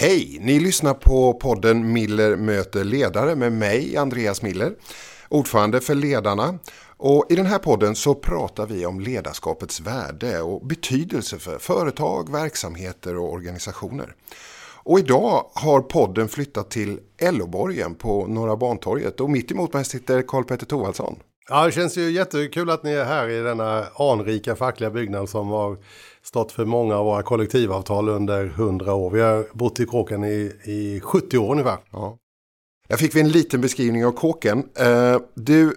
Hej! Ni lyssnar på podden Miller möter ledare med mig, Andreas Miller, ordförande för Ledarna. Och I den här podden så pratar vi om ledarskapets värde och betydelse för företag, verksamheter och organisationer. Och idag har podden flyttat till Elloborgen på Norra Bantorget och mitt emot mig sitter Karl-Petter Thorvaldsson. Ja, det känns ju jättekul att ni är här i denna anrika fackliga byggnad som har stått för många av våra kollektivavtal under hundra år. Vi har bott i kåken i, i 70 år ungefär. Ja. Där fick vi en liten beskrivning av kåken. Uh, eh, du,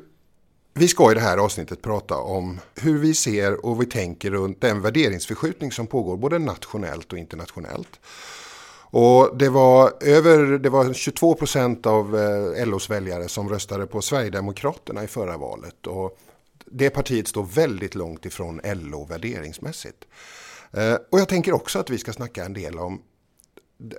vi ska i det här avsnittet prata om hur vi ser och vi tänker runt den värderingsförskjutning som pågår både nationellt och internationellt. Och det var över det var 22 procent av eh, LOs väljare som röstade på Sverigedemokraterna i förra valet. Och det partiet står väldigt långt ifrån LO värderingsmässigt. Eh, och jag tänker också att vi ska snacka en del om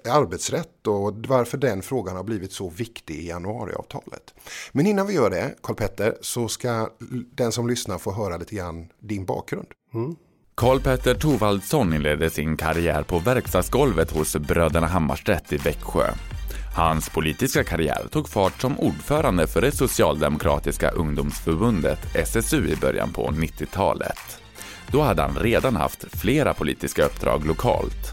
arbetsrätt och varför den frågan har blivit så viktig i januariavtalet. Men innan vi gör det, Karl Petter, så ska den som lyssnar få höra lite grann din bakgrund. Mm. Karl-Petter Thorvaldsson inledde sin karriär på verkstadsgolvet hos bröderna Hammarstedt i Växjö. Hans politiska karriär tog fart som ordförande för det socialdemokratiska ungdomsförbundet SSU i början på 90-talet. Då hade han redan haft flera politiska uppdrag lokalt.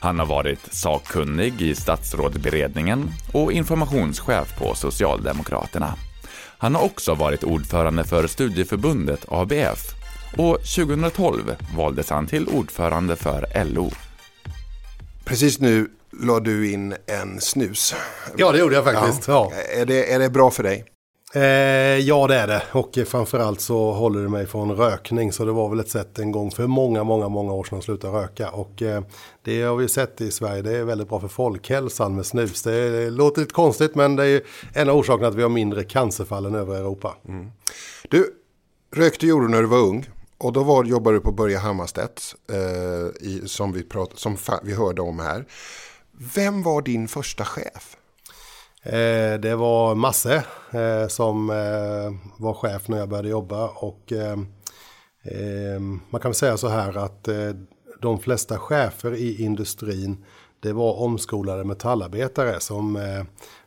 Han har varit sakkunnig i statsrådsberedningen och informationschef på Socialdemokraterna. Han har också varit ordförande för studieförbundet ABF och 2012 valdes han till ordförande för LO. Precis nu la du in en snus. Ja, det gjorde jag faktiskt. Ja. ja. Är, det, är det bra för dig? Eh, ja, det är det. Och framförallt så håller det mig från rökning. Så det var väl ett sätt en gång för många, många, många år sedan att sluta röka. Och eh, det har vi sett i Sverige. Det är väldigt bra för folkhälsan med snus. Det, det låter lite konstigt, men det är en av orsakerna att vi har mindre cancerfall än övriga Europa. Mm. Du, rökte gjorde när du var ung. Och då var, jobbade du på Börje Hammarstedt eh, i, som, vi prat, som vi hörde om här. Vem var din första chef? Eh, det var Masse eh, som eh, var chef när jag började jobba. Och, eh, eh, man kan väl säga så här att eh, de flesta chefer i industrin det var omskolade metallarbetare som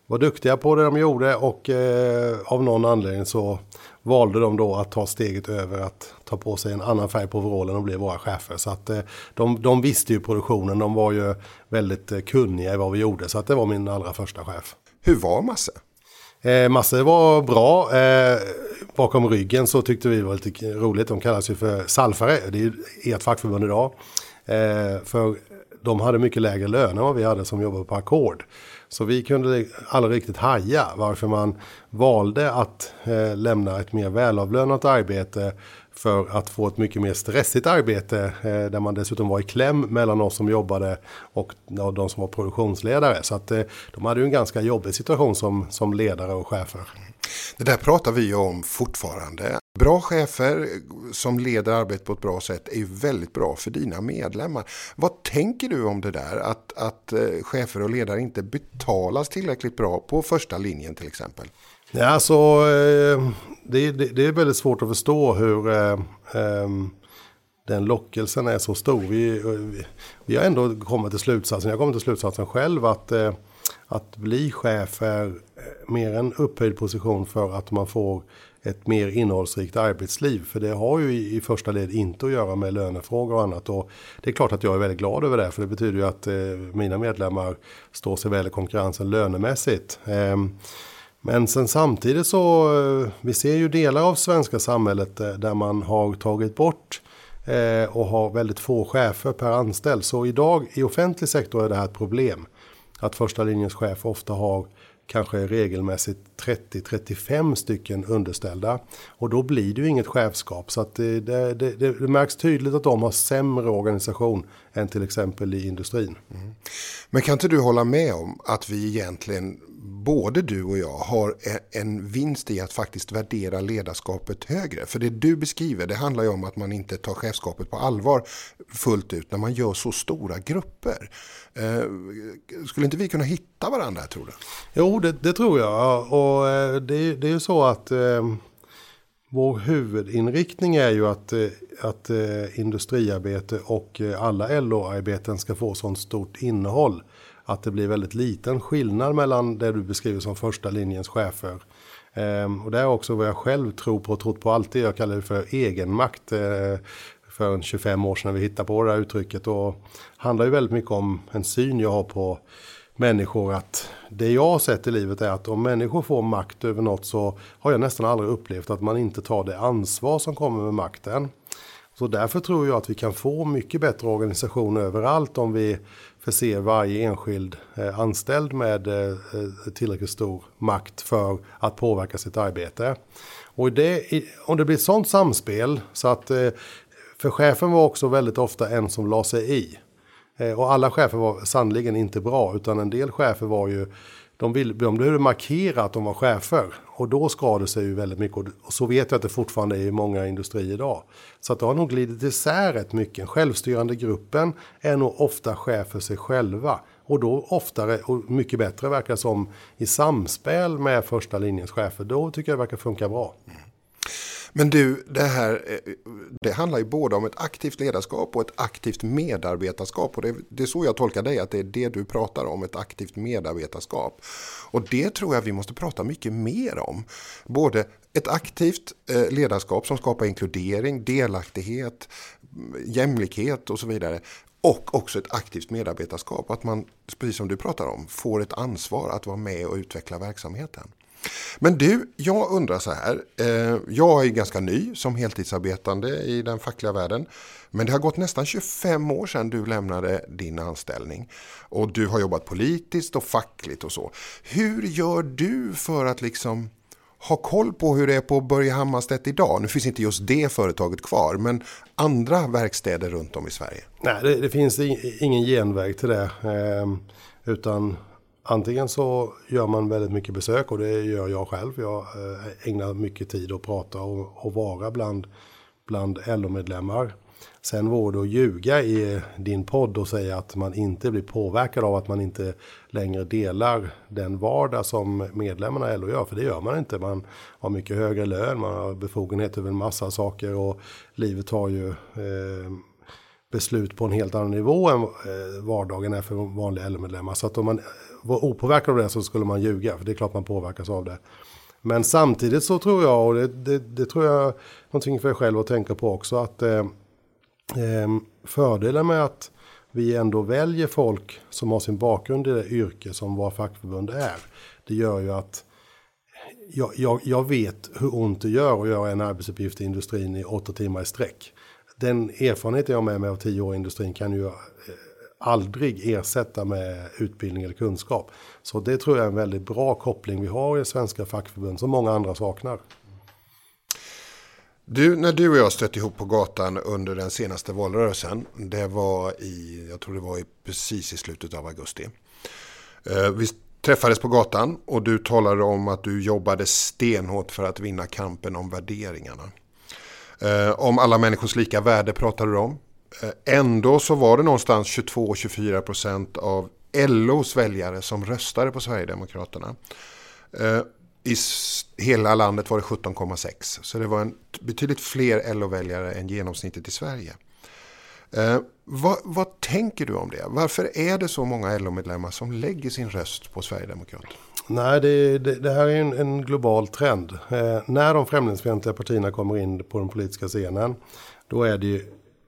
var duktiga på det de gjorde och av någon anledning så valde de då att ta steget över att ta på sig en annan färg på overallen och bli våra chefer. Så att eh, de, de visste ju produktionen, de var ju väldigt eh, kunniga i vad vi gjorde. Så att det var min allra första chef. Hur var Masse? Eh, Masse var bra. Eh, bakom ryggen så tyckte vi var lite roligt. De kallas ju för salfare. Det är ju ert fackförbund idag. Eh, för de hade mycket lägre löner än vad vi hade som jobbade på ackord. Så vi kunde aldrig riktigt haja varför man valde att eh, lämna ett mer välavlönat arbete för att få ett mycket mer stressigt arbete eh, där man dessutom var i kläm mellan oss som jobbade och ja, de som var produktionsledare. Så att eh, de hade ju en ganska jobbig situation som, som ledare och chefer. Det där pratar vi om fortfarande. Bra chefer som leder arbetet på ett bra sätt är ju väldigt bra för dina medlemmar. Vad tänker du om det där? Att, att eh, chefer och ledare inte betalas tillräckligt bra på första linjen till exempel? Ja, alltså, eh, det, det, det är väldigt svårt att förstå hur um, den lockelsen är så stor. Vi, vi, vi har ändå kommit till slutsatsen, jag har kommit till slutsatsen själv att att bli chef är eh, mer en upphöjd position för att man får ett mer innehållsrikt arbetsliv. För det har ju i första led inte att göra med lönefrågor och annat. Och det är klart att jag är väldigt glad över det. För det betyder ju att eh, mina medlemmar står sig väl i konkurrensen lönemässigt. Ehm, men sen samtidigt så, eh, vi ser ju delar av svenska samhället där man har tagit bort och har väldigt få chefer per anställd. Så idag i offentlig sektor är det här ett problem. Att första linjens chef ofta har kanske regelmässigt 30-35 stycken underställda. Och då blir det ju inget chefskap. Så att eh, det, det, det, det, märks tydligt att de har sämre organisation än till exempel i industrin. Mm. Men kan inte du hålla med om att vi egentligen, både du och jag, har e, en vinst i att faktiskt värdera ledarskapet högre? För det du beskriver, det handlar ju om att man inte tar chefskapet på allvar fullt ut när man gör så stora grupper. Eh, skulle inte vi kunna hitta varandra tror du? Jo, det, det tror jag. Och eh, det, det är ju så att eh, vår huvudinriktning är ju att, eh, att eh, industriarbete och alla LO-arbeten ska få sånt stort innehåll. att det blir väldigt liten skillnad mellan det du beskriver som första linjens chefer. Ehm, och det är också vad jag själv tror på och trott på alltid. Jag kallar det för egenmakt. För 25 år sedan när vi hittade på det här uttrycket. Och handlar ju väldigt mycket om en syn jag har på människor att det jag har sett i livet är att om människor får makt över något så har jag nästan aldrig upplevt att man inte tar det ansvar som kommer med makten. Så därför tror jag att vi kan få mycket bättre organisation överallt om vi förser varje enskild eh, anställd med eh, eh, tillräckligt stor makt för att påverka sitt arbete. Och det, om det blir ett sånt samspel så att eh, för chefen var också väldigt ofta en som la sig i. Eh, och alla chefer var sannligen inte bra, utan en del chefer var ju de, vill, de behövde markera att de var chefer. Och då skar det sig ju väldigt mycket. Och så vet jag att det fortfarande är i många industrier idag. Så att det har nog glidit isär rätt mycket. Självstyrande gruppen är nog ofta chef för sig själva. Och då oftare och mycket bättre verkar som i samspel med första linjens chefer. Då tycker jag det verkar funka bra. Mm. Men du, det här eh, det handlar ju både om ett aktivt ledarskap och ett aktivt medarbetarskap. Och det, det är så jag tolkar dig, att det är det du pratar om, ett aktivt medarbetarskap. Och det tror jag vi måste prata mycket mer om. Både ett aktivt eh, ledarskap som skapar inkludering, delaktighet, jämlikhet och så vidare. Och också ett aktivt medarbetarskap. Att man, precis som du pratar om, får ett ansvar att vara med och utveckla verksamheten. Men du, jag undrar så här. Eh, jag är ganska ny som heltidsarbetande i den fackliga världen. Men det har gått nästan 25 år sedan du lämnade din anställning. Och du har jobbat politiskt och fackligt och så. Hur gör du för att liksom ha koll på hur det är på Börje Hammarstedt idag? Nu finns inte just det företaget kvar, men andra verkstäder runt om i Sverige? Nej, det, det finns ingen genväg till det. Eh, utan Antingen så gör man väldigt mycket besök och det gör jag själv. Jag eh, ägnar mycket tid att prata och, och vara bland, bland LO-medlemmar. Sen vore det att ljuga i din podd och säga att man inte blir påverkad av att man inte längre delar den vardag som medlemmarna i LO gör. För det gör man inte. Man har mycket högre lön, man har befogenhet över en massa saker och livet har ju eh, beslut på en helt annan nivå än eh, vardagen är för vanliga LO-medlemmar. Så att om man var opåverkad av det så skulle man ljuga. För det är klart man påverkas av det. Men samtidigt så tror jag, och det, det, det tror jag är någonting för er själv att tänka på också, att eh, eh, fördelen med att vi ändå väljer folk som har sin bakgrund i det yrke som våra fackförbund är. Det gör ju att jag, jag, jag vet hur ont det gör att göra en arbetsuppgift i industrin i åtta timmar i sträck. Den erfarenhet jag har med mig av tio år i industrin kan ju eh, aldrig ersätta med utbildning eller kunskap. Så det tror jag är en väldigt bra koppling vi har i svenska fackförbund som många andra saknar. Du, när du och jag stötte ihop på gatan under den senaste valrörelsen, det var i, jag tror det var i, precis i slutet av augusti. Eh, vi träffades på gatan och du talade om att du jobbade stenhårt för att vinna kampen om värderingarna. Eh, om alla människors lika värde pratade du om. Eh, ändå så var det någonstans 22-24 procent av LOs väljare som röstade på Sverigedemokraterna. Eh, I hela landet var det 17,6. Så det var en betydligt fler LO-väljare än genomsnittet i Sverige. Eh, vad, vad, tänker du om det? Varför är det så många LO-medlemmar som lägger sin röst på Sverigedemokraterna? Nej, det, det, det här är en, en global trend. Eh, när de främlingsfientliga partierna kommer in på den politiska scenen, då är det ju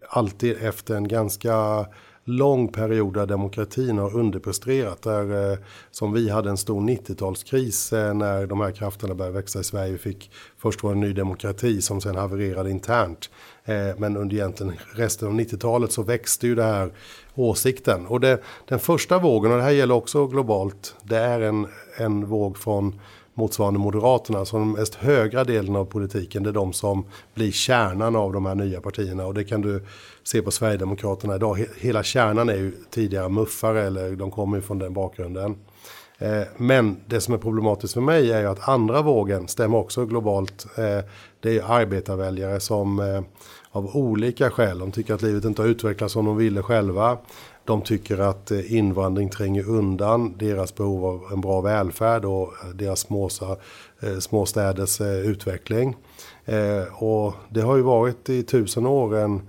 alltid efter en ganska lång period där demokratin har underpresterat. Där, eh, som vi hade en stor 90-talskris eh, när de här krafterna började växa i Sverige. Vi fick, först var det Ny Demokrati som sen havererade internt. Eh, men under egentligen resten av 90-talet så växte ju det här åsikten. Och det, den första vågen, och det här gäller också globalt, det är en, en våg från motsvarande Moderaterna. Så den mest högra delen av politiken det är de som blir kärnan av de här nya partierna. Och det kan du se på Sverigedemokraterna idag. Hela kärnan är ju tidigare muffare eller de kommer ju från den bakgrunden. Eh, men det som är problematiskt för mig är ju att andra vågen stämmer också globalt. Eh, det är arbetarväljare som eh, av olika skäl, de tycker att livet inte har utvecklats som de ville själva. De tycker att invandring tränger undan deras behov av en bra välfärd och deras småsa, småstäders utveckling. Och det har ju varit i tusen år en,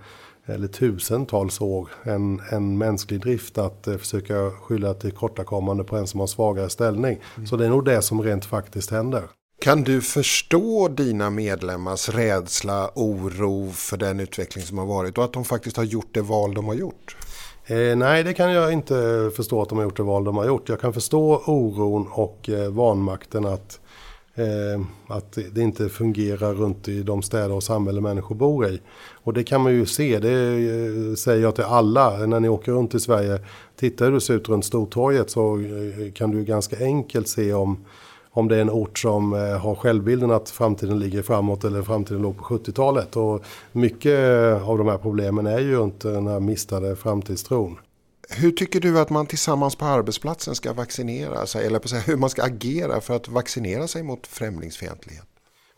eller tusentals år en, en mänsklig drift att eh, försöka skylla tillkortakommande på en som har svagare ställning. Mm. Så det är nog det som rent faktiskt händer. Kan du förstå dina medlemmars rädsla, oro för den utveckling som har varit och att de faktiskt har gjort det val de har gjort? Eh, nej, det kan jag inte förstå att de har gjort det val de har gjort. Jag kan förstå oron och eh, vanmakten att, Eh, att det inte fungerar runt i de städer och samhällen människor bor i. Och det kan man ju se, det eh, säger jag till alla när ni åker runt i Sverige. Tittar hur det ser ut runt Stortorget så eh, kan du ganska enkelt se om om det är en ort som har självbilden att framtiden ligger framåt eller framtiden låg på 70-talet. Och mycket av de här problemen är ju inte den här mistade framtidstron. Hur tycker du att man tillsammans på arbetsplatsen ska vaccinera sig? Eller på hur man ska agera för att vaccinera sig mot främlingsfientlighet?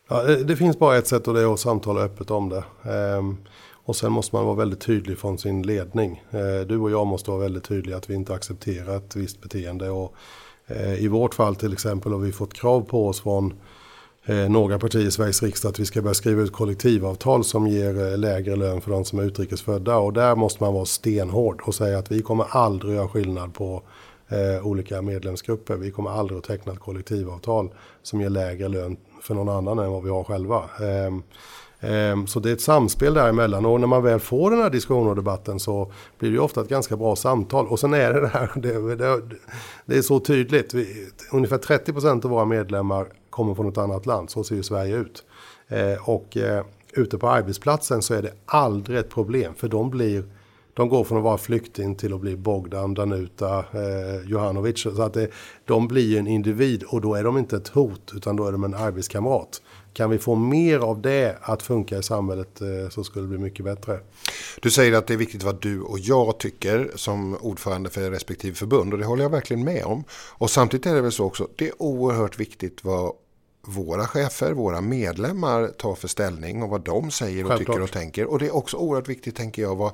Ja, det finns bara ett sätt och det är att samtala öppet om det. Ehm, och sen måste man vara väldigt tydlig från sin ledning. Ehm, du och jag måste vara väldigt tydliga att vi inte accepterar ett visst beteende. Och eh, I vårt fall till exempel har vi fått krav på oss från Eh, några partier i Sveriges riksdag att vi ska börja skriva ut kollektivavtal som ger eh, lägre lön för de som är utrikesfödda. Och där måste man vara stenhård och säga att vi kommer aldrig göra skillnad på eh, olika medlemsgrupper. Vi kommer aldrig att teckna ett kollektivavtal som ger lägre lön för någon annan än vad vi har själva. Eh, så det är ett samspel däremellan och när man väl får den här diskussionen och debatten så blir det ofta ett ganska bra samtal. Och sen är det det här, det, det, det är så tydligt. Vi, ungefär 30% av våra medlemmar kommer från ett annat land, så ser ju Sverige ut. Eh, och eh, ute på arbetsplatsen så är det aldrig ett problem för de blir de går från att vara flykting till att bli Bogdan, Danuta, eh, Johanovic. Så att det, de blir en individ och då är de inte ett hot utan då är de en arbetskamrat. Kan vi få mer av det att funka i samhället eh, så skulle det bli mycket bättre. Du säger att det är viktigt vad du och jag tycker som ordförande för respektive förbund och det håller jag verkligen med om. Och samtidigt är det väl så också, det är oerhört viktigt vad våra chefer, våra medlemmar tar för ställning och vad de säger och Självklart. tycker och tänker. Och det är också oerhört viktigt, tänker jag, vad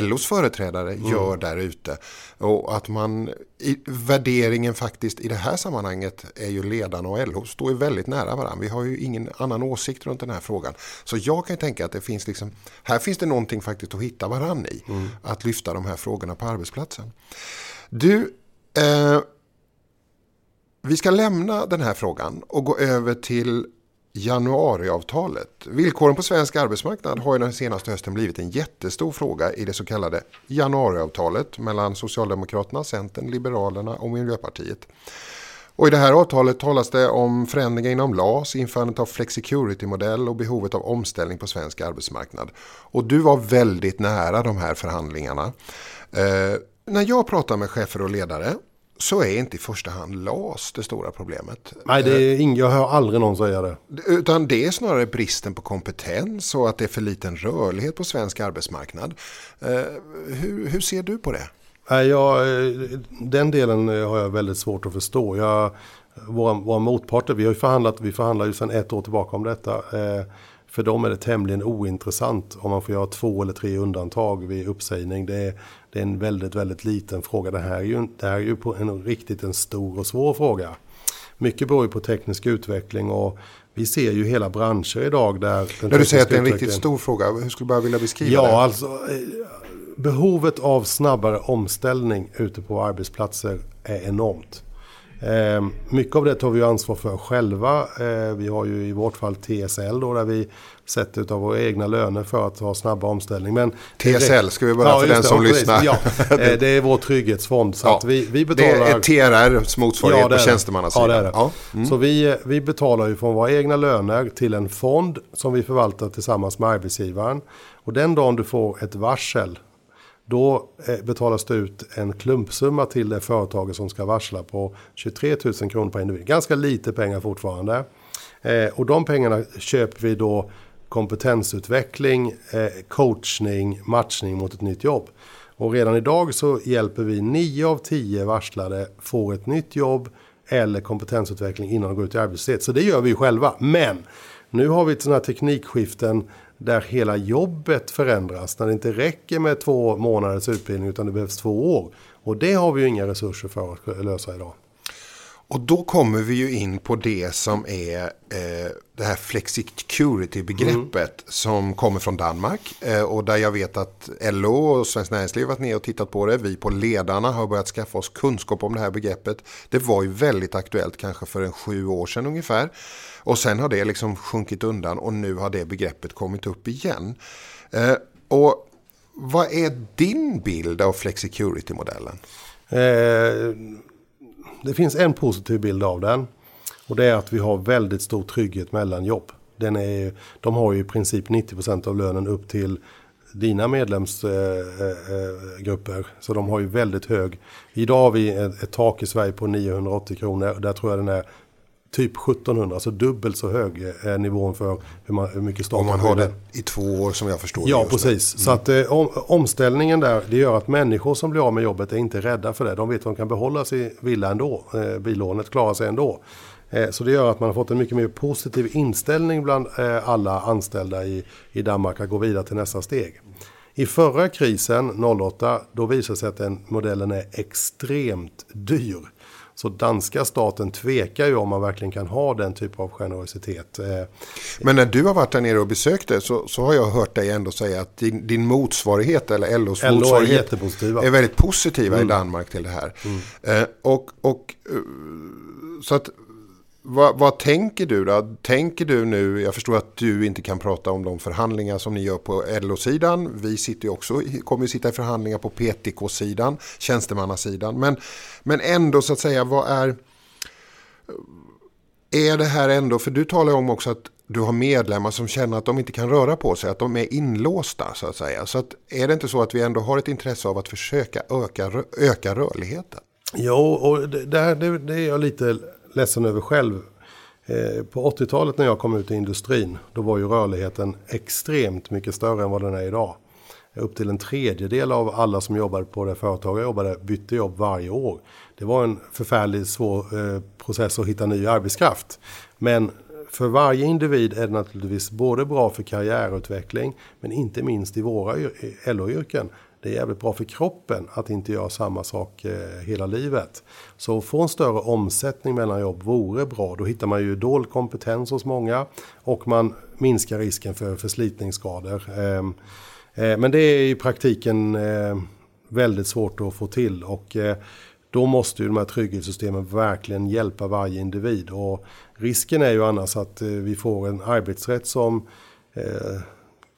LOs företrädare mm. gör där ute. Och att man i värderingen faktiskt i det här sammanhanget är ju ledarna och LO står ju väldigt nära varandra. Vi har ju ingen annan åsikt runt den här frågan. Så jag kan tänka att det finns liksom, här finns det någonting faktiskt att hitta varandra i. Mm. Att lyfta de här frågorna på arbetsplatsen. Du, eh, vi ska lämna den här frågan och gå över till januariavtalet. Villkoren på svensk arbetsmarknad har ju den senaste hösten blivit en jättestor fråga i det så kallade januariavtalet mellan Socialdemokraterna, Centern, Liberalerna och Miljöpartiet. Och I det här avtalet talas det om förändringar inom LAS, införandet av flexicurity-modell och behovet av omställning på svensk arbetsmarknad. Och du var väldigt nära de här förhandlingarna. Eh, när jag pratar med chefer och ledare så är inte i första hand LAS det stora problemet. Nej, det är ing, jag hör aldrig någon säga det. Utan det är snarare bristen på kompetens och att det är för liten rörlighet på svensk arbetsmarknad. Eh, hur, hur ser du på det? Nej, jag, den delen har jag väldigt svårt att förstå. Jag, våra, våra motparter, vi har ju förhandlat, vi förhandlar ju sedan ett år tillbaka om detta. För dem är det tämligen ointressant om man får göra två eller tre undantag vid uppsägning. Det är, det är en väldigt, väldigt liten fråga. Det här är ju, det här är ju på en riktigt en stor och svår fråga. Mycket beror ju på teknisk utveckling och vi ser ju hela branscher idag där... När du säger att det är en riktigt stor fråga, hur skulle du bara vilja beskriva ja, det? Ja, alltså eh, behovet av snabbare omställning ute på arbetsplatser är enormt. Eh, mycket av det tar vi ansvar för själva. Eh, vi har ju i vårt fall TSL då där vi sätter av våra egna löner för att ha snabba omställning. Men TSL ska vi bara ja, för den som lyssnar. Ja, eh, det är vår trygghetsfond. Så ja, att vi, vi betalar... Det är TRRs motsvarighet ja, på tjänstemannasidan. Ja, det är det. Ja. Mm. Så vi, vi betalar ju från våra egna löner till en fond som vi förvaltar tillsammans med arbetsgivaren. Och den dagen du får ett varsel då eh, betalas det ut en klumpsumma till det företaget som ska varsla på 23 000 kronor per individ. Ganska lite pengar fortfarande. Eh, och de pengarna köper vi då kompetensutveckling, eh, coachning, matchning mot ett nytt jobb. Och redan idag så hjälper vi 9 av 10 varslade få ett nytt jobb eller kompetensutveckling innan de går ut i arbetslöshet. Så det gör vi själva. Men nu har vi sådana här teknikskiften där hela jobbet förändras. När det inte räcker med två månaders utbildning utan det behövs två år. Och det har vi ju inga resurser för att lösa idag. Och då kommer vi ju in på det som är eh, det här flexicurity-begreppet mm. som kommer från Danmark. Eh, och där jag vet att LO och Svenskt Näringsliv har varit ner och tittat på det. Vi på Ledarna har börjat skaffa oss kunskap om det här begreppet. Det var ju väldigt aktuellt kanske för en sju år sedan ungefär. Och sen har det liksom sjunkit undan och nu har det begreppet kommit upp igen. Eh, och vad är din bild av flexicurity-modellen? Eh, det finns en positiv bild av den. Och det är att vi har väldigt stor trygghet mellan jobb. Den är, de har ju i princip 90% av lönen upp till dina medlemsgrupper. Så de har ju väldigt hög. Idag har vi ett tak i Sverige på 980 kronor. Där tror jag den är typ 1700, alltså dubbelt så hög är nivån för hur, man, hur mycket staten Om man har det i två år som jag förstår Ja, precis. Mm. Så att eh, om, omställningen där, det gör att människor som blir av med jobbet är inte rädda för det. De vet att de kan behålla sin villa ändå. Eh, billånet klarar sig ändå. Eh, så det gör att man har fått en mycket mer positiv inställning bland eh, alla anställda i, i Danmark att gå vidare till nästa steg. I förra krisen, 08, då visade det sig att den modellen är extremt dyr. Så danska staten tvekar ju om man verkligen kan ha den typ av generositet. Eh, Men när du har varit där nere och besökt det så, så har jag hört dig ändå säga att din, din motsvarighet eller LOs LO motsvarighet är, är, väldigt positiva mm. i Danmark till det här. Mm. Eh, och, och eh, så att vad, vad, tänker du då? Tänker du nu, jag förstår att du inte kan prata om de förhandlingar som ni gör på LO-sidan. Vi sitter ju också, kommer ju sitta i förhandlingar på PTK-sidan, tjänstemannasidan. Men, men ändå så att säga, vad är... Är det här ändå, för du talar om också att du har medlemmar som känner att de inte kan röra på sig, att de är inlåsta så att säga. Så att, är det inte så att vi ändå har ett intresse av att försöka öka, öka rörligheten? Jo, och det, det, det är jag lite ledsen över själv. Eh, på 80-talet när jag kom ut i industrin, då var ju rörligheten extremt mycket större än vad den är idag. Upp till en tredjedel av alla som jobbade på det företag jag jobbade bytte jobb varje år. Det var en förfärligt svår eh, process att hitta ny arbetskraft. Men för varje individ är det naturligtvis både bra för karriärutveckling men inte minst i våra LO-yrken det är jävligt bra för kroppen att inte göra samma sak eh, hela livet. Så att få en större omsättning mellan jobb vore bra. Då hittar man ju dold kompetens hos många och man minskar risken för förslitningsskador. Ehm, eh, men det är i praktiken eh, väldigt svårt att få till och då måste ju de här trygghetssystemen verkligen hjälpa varje individ. Och risken är ju annars att vi får en arbetsrätt som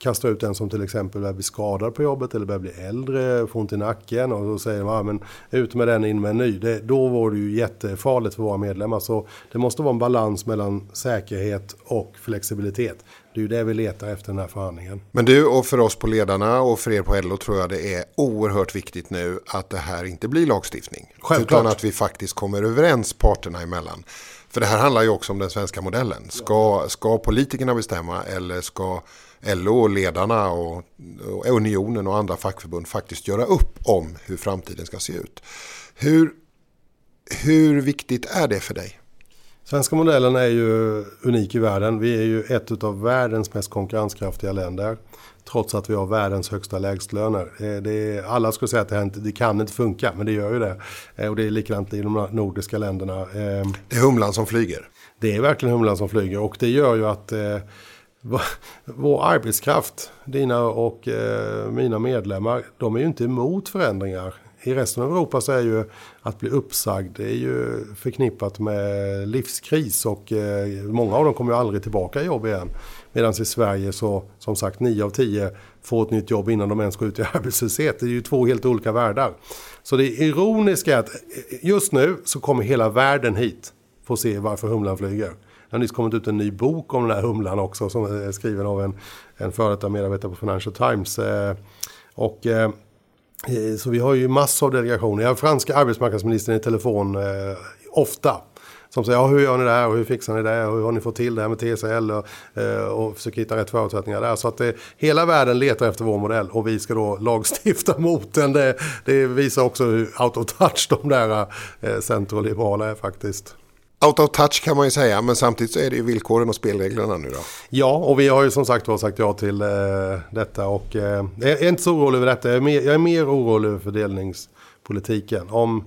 kastar ut den som till exempel börjar bli skadad på jobbet eller börjar bli äldre, får ont i nacken och så säger de ah, men ut med den, in med en ny. Det, då var det ju jättefarligt för våra medlemmar. Så det måste vara en balans mellan säkerhet och flexibilitet. Det är ju det vi letar efter den här förhandlingen. Men du och för oss på ledarna och för er på LO tror jag det är oerhört viktigt nu att det här inte blir lagstiftning. Självklart. Utan att vi faktiskt kommer överens parterna emellan. För det här handlar ju också om den svenska modellen. Ska, ska politikerna bestämma eller ska LO och ledarna och, och Unionen och andra fackförbund faktiskt göra upp om hur framtiden ska se ut. Hur, hur viktigt är det för dig? Svenska modellen är ju unik i världen. Vi är ju ett av världens mest konkurrenskraftiga länder. Trots att vi har världens högsta lägstlöner. Det är, alla skulle säga att det, här inte, det kan inte funka, men det gör ju det. Eh, och det är likadant i de nordiska länderna. Ehm, det är humlan som flyger? Det är verkligen humlan som flyger och det gör ju att eh, vår arbetskraft, dina och eh, mina medlemmar, de är ju inte emot förändringar. I resten av Europa så är ju att bli uppsagd det är ju förknippat med livskris och eh, många av dem kommer ju aldrig tillbaka i jobb igen. Medan i Sverige så, som sagt, 9 av 10 får ett nytt jobb innan de ens går ut i arbetslöshet. Det är ju två helt olika världar. Så det ironiska är att eh, just nu så kommer hela världen hit för att se varför humlan flyger. Det har nyss kommit ut en ny bok om den här humlan också som är skriven av en, en före detta medarbetare på Financial Times. Eh, och, eh, eh, så vi har ju massor av delegationer. Jag har franska arbetsmarknadsministern i telefon eh, ofta. Som säger, ja, hur gör ni det här och hur fixar ni det och hur har ni fått till det här med TCL och, och försöker hitta rätt förutsättningar där. Så att det, hela världen letar efter vår modell och vi ska då lagstifta mot den. Det, det visar också hur out of touch de där eh, är faktiskt. Out of touch kan man ju säga, men samtidigt så är det ju villkoren och spelreglerna nu då. Ja, och vi har ju som sagt sagt ja till eh, detta och eh, jag är inte så orolig över detta. Jag är mer, jag är mer orolig över fördelningspolitiken. Om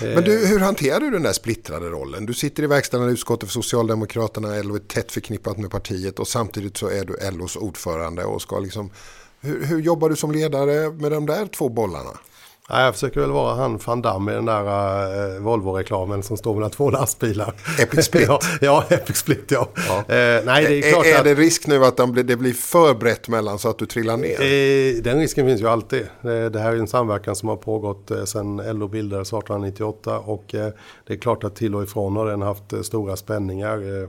Men du, hur hanterar du den där splittrade rollen? Du sitter i verkställande utskottet för Socialdemokraterna, LO är tätt förknippat med partiet och samtidigt så är du LOs ordförande och ska liksom... Hur, hur jobbar du som ledare med de där två bollarna? Ja, jag försöker väl vara han van Damme i den där uh, Volvo-reklamen som står mellan två lastbilar. Epic Split. ja, ja, Epic Split ja. ja. Uh, nej, det är, klart är, att, det risk nu att det blir för brett mellan så att du trillar ner? Uh, den risken finns ju alltid. Det här är en samverkan som har pågått sedan LO bildades 1898 och det är klart att till och ifrån har den haft stora spänningar.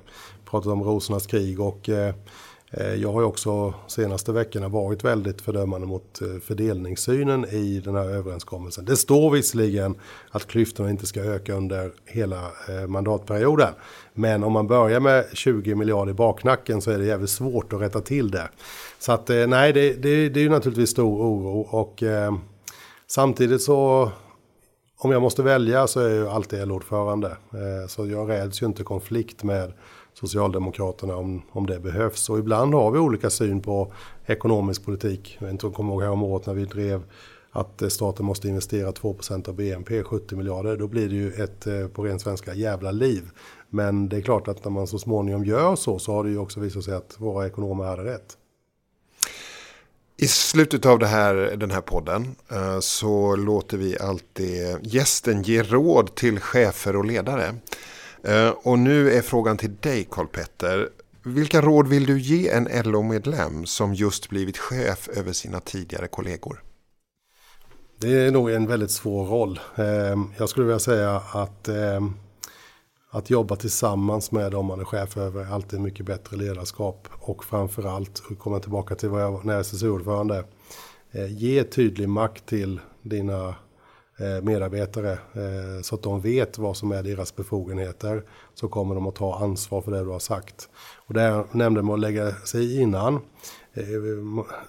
Pratat om rosornas krig och Eh, jag har ju också senaste veckorna varit väldigt fördömande mot eh, fördelningssynen i den här överenskommelsen. Det står visserligen att klyftorna inte ska öka under hela eh, mandatperioden. Men om man börjar med 20 miljarder i baknacken så är det jävligt svårt att rätta till det. Så att nej, det, det, det är ju naturligtvis stor oro och eh, samtidigt så om jag måste välja så är jag ju alltid LO-ordförande. Eh, så jag räds ju inte konflikt med Socialdemokraterna om, om det behövs. Och ibland har vi olika syn på ekonomisk politik. Jag inte kommer ihåg häromåret när vi drev att eh, staten måste investera 2% av BNP, 70 miljarder. Då blir det ju ett, eh, på ren svenska, jävla liv. Men det är klart att när man så småningom gör så, så har det ju också visat sig att våra ekonomer hade rätt. I slutet av här, den här podden eh, så låter vi alltid gästen ge råd till chefer och ledare. Eh, och nu är frågan till dig Karl-Petter. Vilka råd vill du ge en LO-medlem som just blivit chef över sina tidigare kollegor? Det är nog en väldigt svår roll. Ehm, jag skulle vilja säga att ehm, att jobba tillsammans med dem man är chef över är alltid mycket bättre ledarskap. Och framförallt, och kommer tillbaka till vad jag var när jag SSU-ordförande, eh, ge tydlig makt till dina Eh, medarbetare eh, så att de vet vad som är deras befogenheter så kommer de att ta ansvar för det du har sagt. Och det jag nämnde med att lägga sig innan. Eh,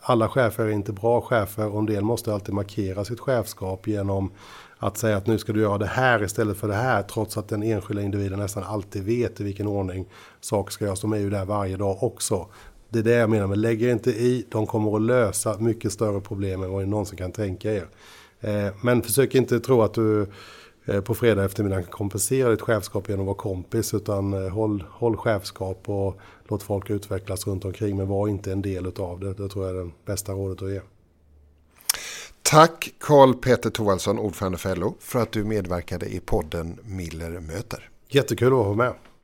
alla chefer är inte bra chefer och en del måste alltid markera sitt chefskap genom att säga att nu ska du göra det här istället för det här trots att den enskilda individen nästan alltid vet i vilken ordning saker ska göras. De är ju där varje dag också. Det är det jag menar med lägg inte i, de kommer att lösa mycket större problem än vad ni någonsin kan tänka er. Eh, men försök inte tro att du eh, på fredag eftermiddag kan kompensera ditt chefskap genom att vara kompis. Utan eh, håll, håll chefskap och låt folk utvecklas runt omkring. Men var inte en del av det. Det tror jag är det bästa rådet att ge. Tack Karl Peter Thorvaldsson, ordförande för LO, för att du medverkade i podden Miller möter. Jättekul att vara med.